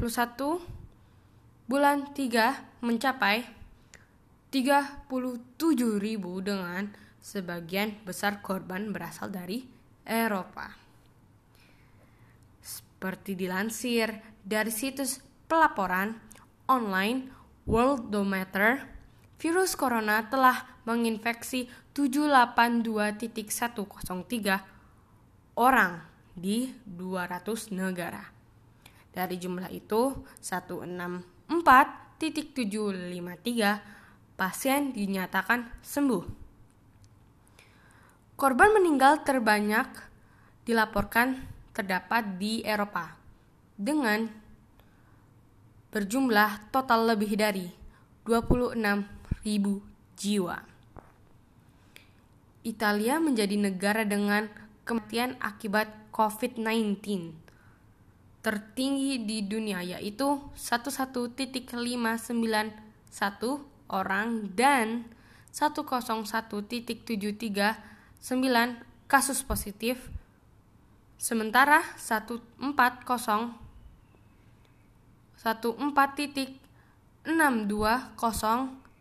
bulan 3 mencapai 37.000 dengan sebagian besar korban berasal dari Eropa. Seperti dilansir dari situs pelaporan online Worldometer, virus corona telah menginfeksi 782.103 orang di 200 negara. Dari jumlah itu, 164.753 pasien dinyatakan sembuh. Korban meninggal terbanyak dilaporkan terdapat di Eropa dengan berjumlah total lebih dari 26.000 jiwa. Italia menjadi negara dengan kematian akibat COVID-19 tertinggi di dunia yaitu 11.591 orang dan 101.739 kasus positif sementara 140 14.620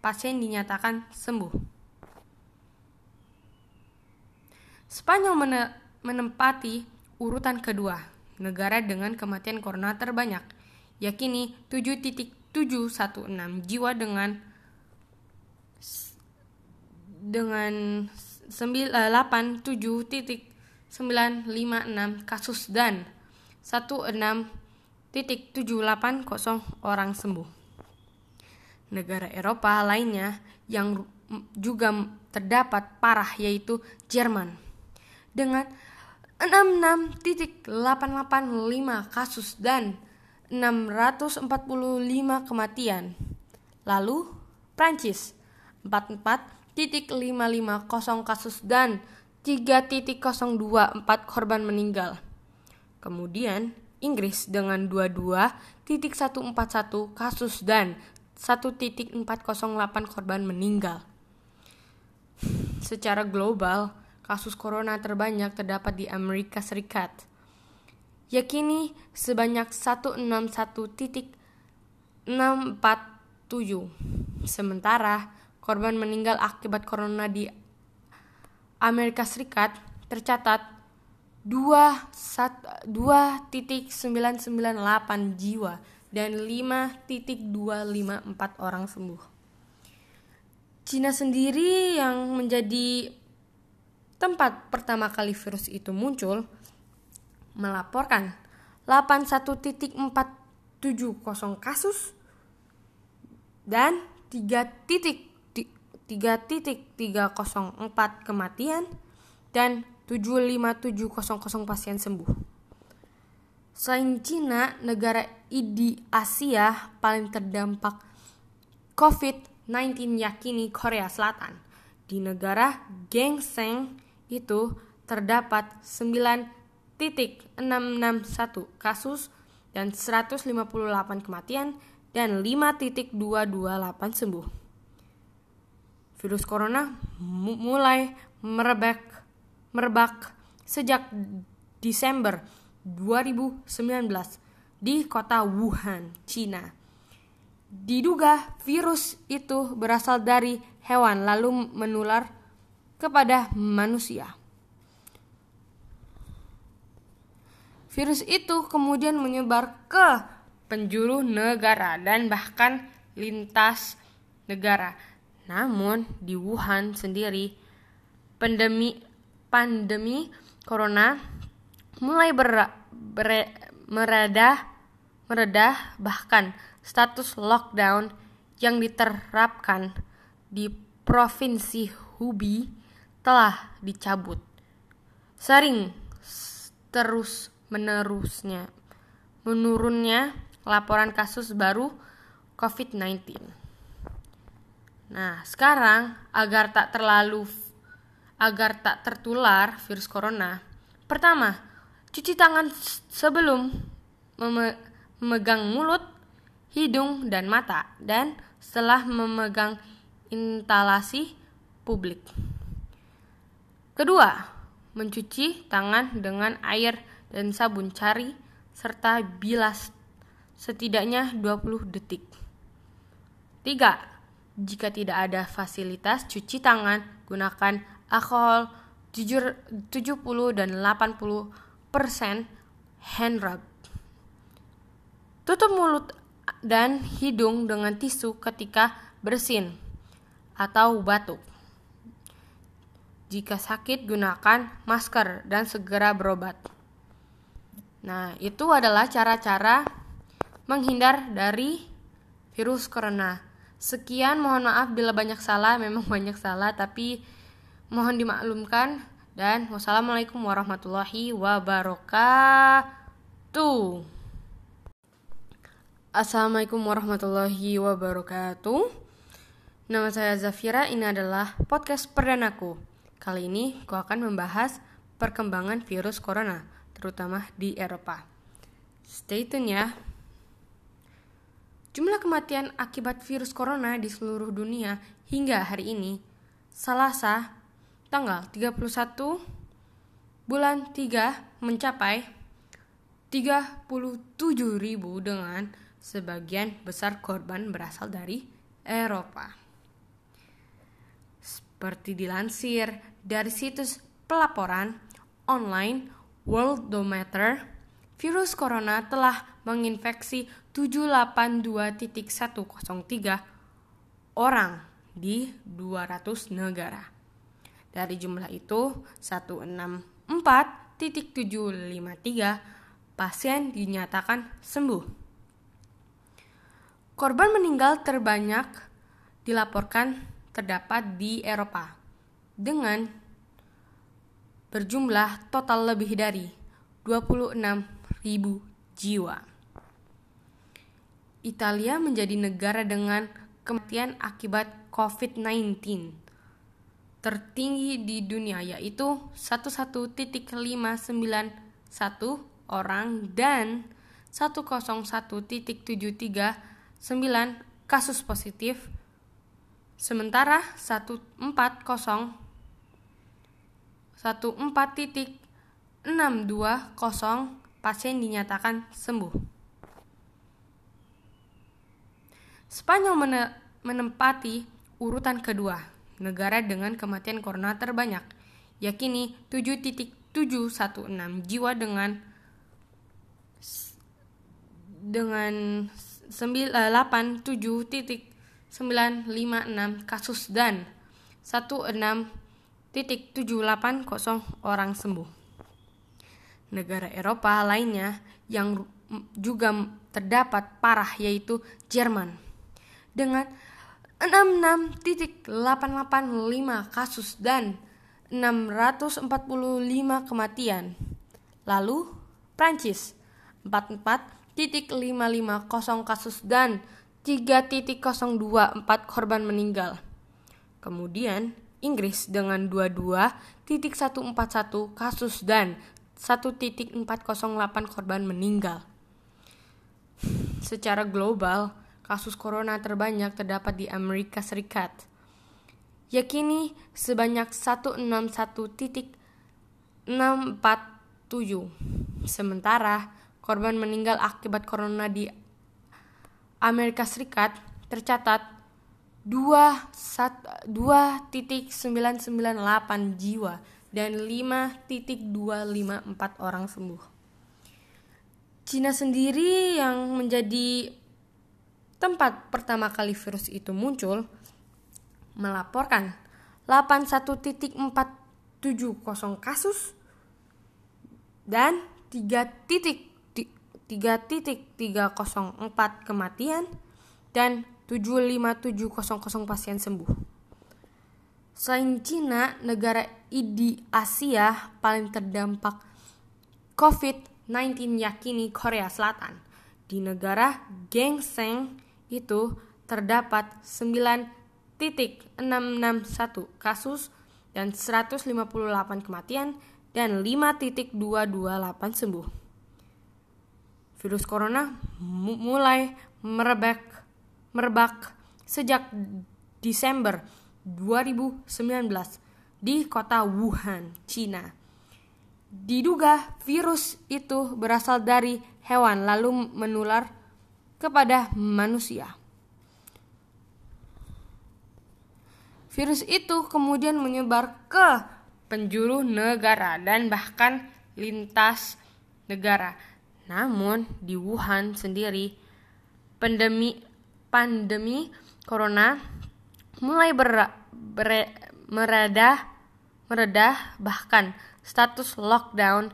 pasien dinyatakan sembuh. Spanyol menempati urutan kedua, negara dengan kematian corona terbanyak, yakini 7.716 jiwa dengan dengan 87.956 kasus dan 16.780 orang sembuh. Negara Eropa lainnya yang juga terdapat parah yaitu Jerman dengan 66.885 kasus dan 645 kematian. Lalu Prancis 44.550 kasus dan 3.024 korban meninggal. Kemudian Inggris dengan 22.141 kasus dan 1.408 korban meninggal. Secara global, kasus corona terbanyak terdapat di Amerika Serikat, yakini sebanyak 161.647. Sementara korban meninggal akibat corona di Amerika Serikat tercatat 2.998 jiwa dan 5.254 orang sembuh. Cina sendiri yang menjadi tempat pertama kali virus itu muncul, melaporkan 81.470 kasus dan 3.3.304 kematian dan 75700 pasien sembuh. Selain Cina, negara di Asia paling terdampak COVID-19 yakini Korea Selatan. Di negara Gengseng itu terdapat 9.661 kasus dan 158 kematian dan 5.228 sembuh. Virus corona mulai merebak merebak sejak Desember 2019 di kota Wuhan, Cina. Diduga virus itu berasal dari hewan lalu menular kepada manusia. Virus itu kemudian menyebar ke penjuru negara dan bahkan lintas negara. Namun di Wuhan sendiri pandemi pandemi corona mulai ber, ber, meredah meredah bahkan status lockdown yang diterapkan di provinsi Hubei telah dicabut. Sering terus menerusnya menurunnya laporan kasus baru COVID-19. Nah, sekarang agar tak terlalu agar tak tertular virus corona, pertama, cuci tangan sebelum meme memegang mulut, hidung, dan mata, dan setelah memegang instalasi publik. Kedua, mencuci tangan dengan air dan sabun cari serta bilas setidaknya 20 detik. Tiga, jika tidak ada fasilitas cuci tangan, gunakan alkohol 70 dan 80 persen hand rub. Tutup mulut dan hidung dengan tisu ketika bersin atau batuk. Jika sakit, gunakan masker dan segera berobat. Nah, itu adalah cara-cara menghindar dari virus corona. Sekian, mohon maaf bila banyak salah, memang banyak salah, tapi mohon dimaklumkan dan wassalamualaikum warahmatullahi wabarakatuh. Assalamualaikum warahmatullahi wabarakatuh. Nama saya Zafira, ini adalah podcast perdanaku. Kali ini aku akan membahas perkembangan virus corona, terutama di Eropa. Stay tune ya. Jumlah kematian akibat virus corona di seluruh dunia hingga hari ini, Selasa, tanggal 31 bulan 3 mencapai 37.000 dengan sebagian besar korban berasal dari Eropa. Seperti dilansir dari situs pelaporan online Worldometer, virus corona telah menginfeksi 782.103 orang di 200 negara. Dari jumlah itu, 164.753 pasien dinyatakan sembuh. Korban meninggal terbanyak dilaporkan terdapat di Eropa dengan berjumlah total lebih dari 26.000 jiwa. Italia menjadi negara dengan kematian akibat COVID-19 tertinggi di dunia yaitu 11.591 orang dan 101.739 kasus positif sementara 140 14.620 pasien dinyatakan sembuh. Spanyol menempati urutan kedua, negara dengan kematian corona terbanyak, yakini 7.716 jiwa dengan dengan 87.956 kasus dan 16.780 orang sembuh. Negara Eropa lainnya yang juga terdapat parah yaitu Jerman dengan 66.885 kasus dan 645 kematian. Lalu Prancis 44.550 kasus dan 3.024 korban meninggal. Kemudian Inggris dengan 22.141 kasus dan 1.408 korban meninggal. Secara global, kasus corona terbanyak terdapat di Amerika Serikat, yakini sebanyak 161.647. Sementara korban meninggal akibat corona di Amerika Serikat tercatat 2.998 jiwa dan 5.254 orang sembuh. Cina sendiri yang menjadi tempat pertama kali virus itu muncul, melaporkan 81.470 kasus dan 3.304 kematian dan 75700 pasien sembuh. Selain Cina, negara di Asia paling terdampak COVID-19 yakini Korea Selatan. Di negara Gengseng itu terdapat 9.661 kasus dan 158 kematian dan 5.228 sembuh. Virus corona mulai merebak merebak sejak Desember 2019 di kota Wuhan, Cina. Diduga virus itu berasal dari hewan lalu menular kepada manusia. virus itu kemudian menyebar ke penjuru negara dan bahkan lintas negara. Namun di Wuhan sendiri pandemi pandemi corona mulai ber, ber, meredah meredah bahkan status lockdown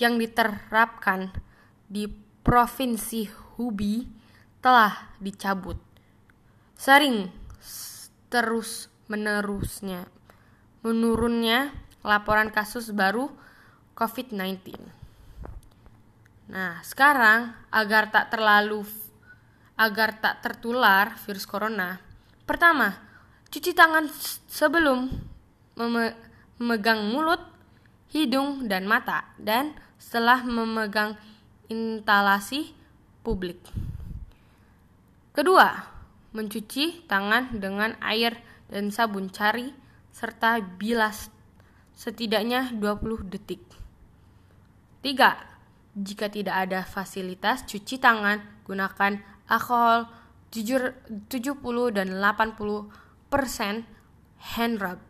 yang diterapkan di provinsi Hubei telah dicabut. Sering terus menerusnya menurunnya laporan kasus baru COVID-19. Nah, sekarang agar tak terlalu agar tak tertular virus corona, pertama, cuci tangan sebelum meme memegang mulut, hidung, dan mata, dan setelah memegang instalasi publik. Kedua, mencuci tangan dengan air dan sabun cari serta bilas setidaknya 20 detik. 3. Jika tidak ada fasilitas cuci tangan, gunakan alkohol 70 dan 80 persen hand rub.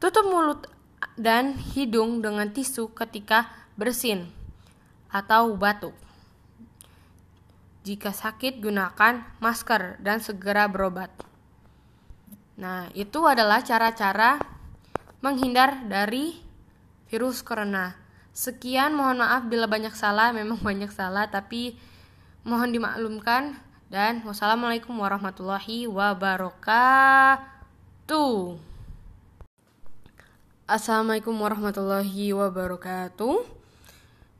Tutup mulut dan hidung dengan tisu ketika bersin atau batuk. Jika sakit, gunakan masker dan segera berobat. Nah, itu adalah cara-cara menghindar dari virus corona. Sekian, mohon maaf bila banyak salah, memang banyak salah, tapi mohon dimaklumkan dan wassalamualaikum warahmatullahi wabarakatuh. Assalamualaikum warahmatullahi wabarakatuh.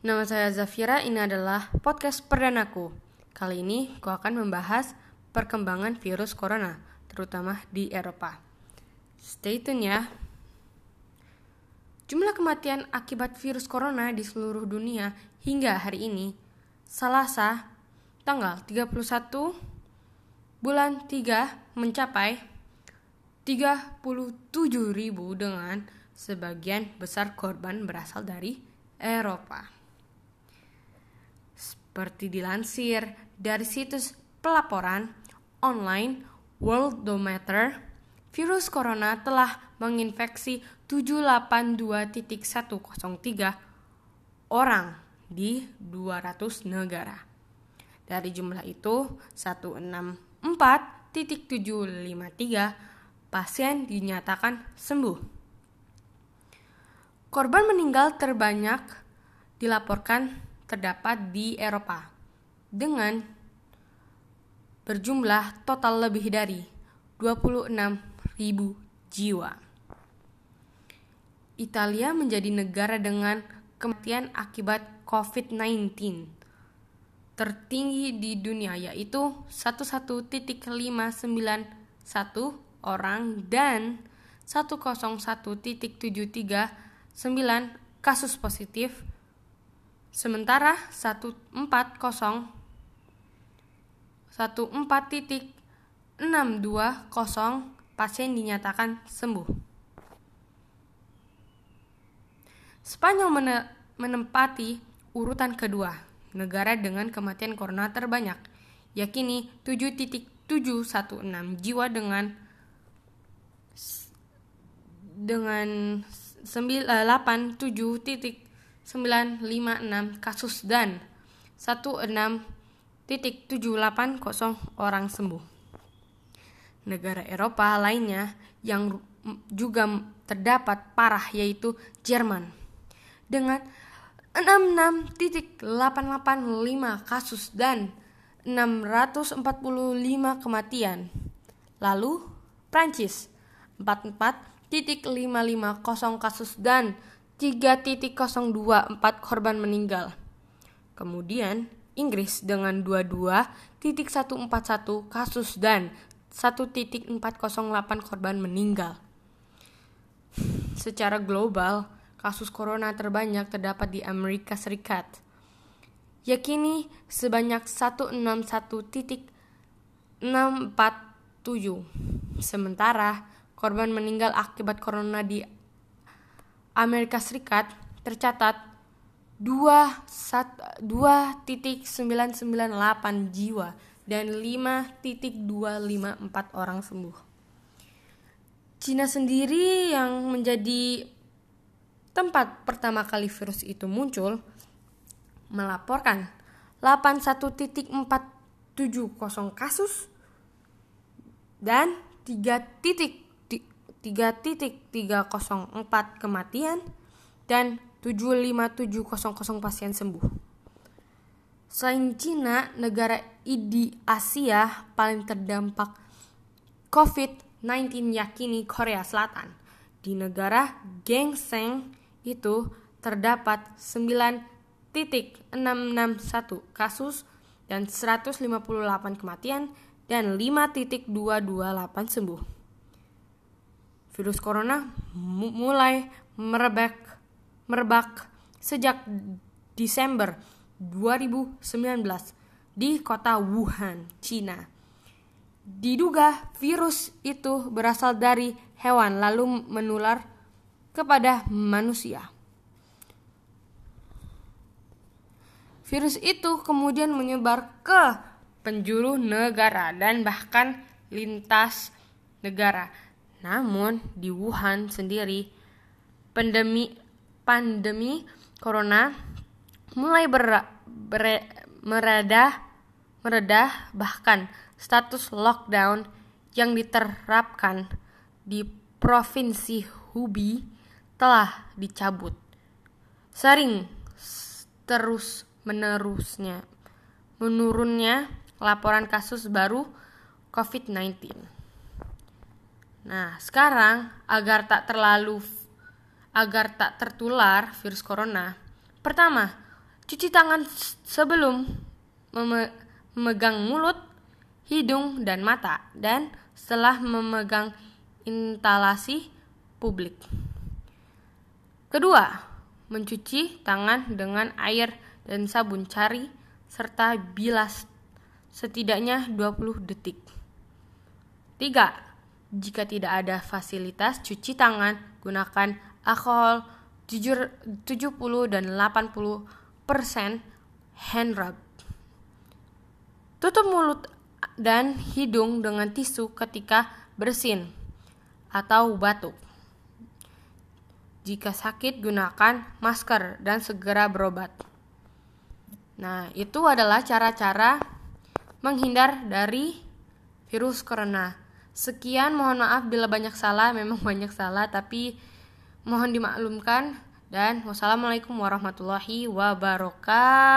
Nama saya Zafira, ini adalah podcast perdanaku. Kali ini aku akan membahas perkembangan virus corona, terutama di Eropa. Stay tune ya. Jumlah kematian akibat virus corona di seluruh dunia hingga hari ini, Selasa, tanggal 31 bulan 3 mencapai 37.000 dengan sebagian besar korban berasal dari Eropa. Seperti dilansir dari situs pelaporan online Worldometer, virus corona telah menginfeksi 782.103 orang di 200 negara. Dari jumlah itu, 164.753 pasien dinyatakan sembuh. Korban meninggal terbanyak dilaporkan terdapat di Eropa dengan berjumlah total lebih dari 26.000 jiwa. Italia menjadi negara dengan kematian akibat COVID-19 tertinggi di dunia yaitu 11.591 orang dan 101.739 kasus positif sementara 140 14.620 pasien dinyatakan sembuh. Spanyol menempati urutan kedua, negara dengan kematian corona terbanyak, yakini 7.716 jiwa dengan dengan 87.956 kasus dan 16.780 orang sembuh. Negara Eropa lainnya yang juga terdapat parah yaitu Jerman dengan 66.885 kasus dan 645 kematian. Lalu Prancis 44.550 kasus dan 3.024 korban meninggal. Kemudian Inggris dengan 22.141 kasus dan 1.408 korban meninggal. Secara global, kasus corona terbanyak terdapat di Amerika Serikat, yakini sebanyak 161.647. Sementara korban meninggal akibat corona di Amerika Serikat tercatat 2.998 jiwa dan 5.254 orang sembuh. Cina sendiri yang menjadi tempat pertama kali virus itu muncul melaporkan 81.470 kasus dan 3.3.304 kematian dan 75700 pasien sembuh. Selain Cina, negara di Asia paling terdampak COVID-19 yakini Korea Selatan. Di negara Gengseng itu terdapat 9.661 kasus dan 158 kematian dan 5.228 sembuh. Virus corona mulai merebak merebak sejak Desember 2019 di kota Wuhan, Cina. Diduga virus itu berasal dari hewan lalu menular kepada manusia. Virus itu kemudian menyebar ke penjuru negara dan bahkan lintas negara. Namun di Wuhan sendiri pandemi pandemi corona mulai ber, ber, meredah meredah bahkan status lockdown yang diterapkan di provinsi Hubei telah dicabut. Sering terus menerusnya menurunnya laporan kasus baru COVID-19. Nah, sekarang agar tak terlalu agar tak tertular virus corona. Pertama, cuci tangan sebelum memegang mulut, hidung, dan mata, dan setelah memegang instalasi publik. Kedua, mencuci tangan dengan air dan sabun cari serta bilas setidaknya 20 detik. Tiga, jika tidak ada fasilitas cuci tangan, gunakan alkohol 70 dan 80 persen hand rub. Tutup mulut dan hidung dengan tisu ketika bersin atau batuk. Jika sakit, gunakan masker dan segera berobat. Nah, itu adalah cara-cara menghindar dari virus corona. Sekian, mohon maaf bila banyak salah, memang banyak salah, tapi mohon dimaklumkan. Dan wassalamualaikum warahmatullahi wabarakatuh.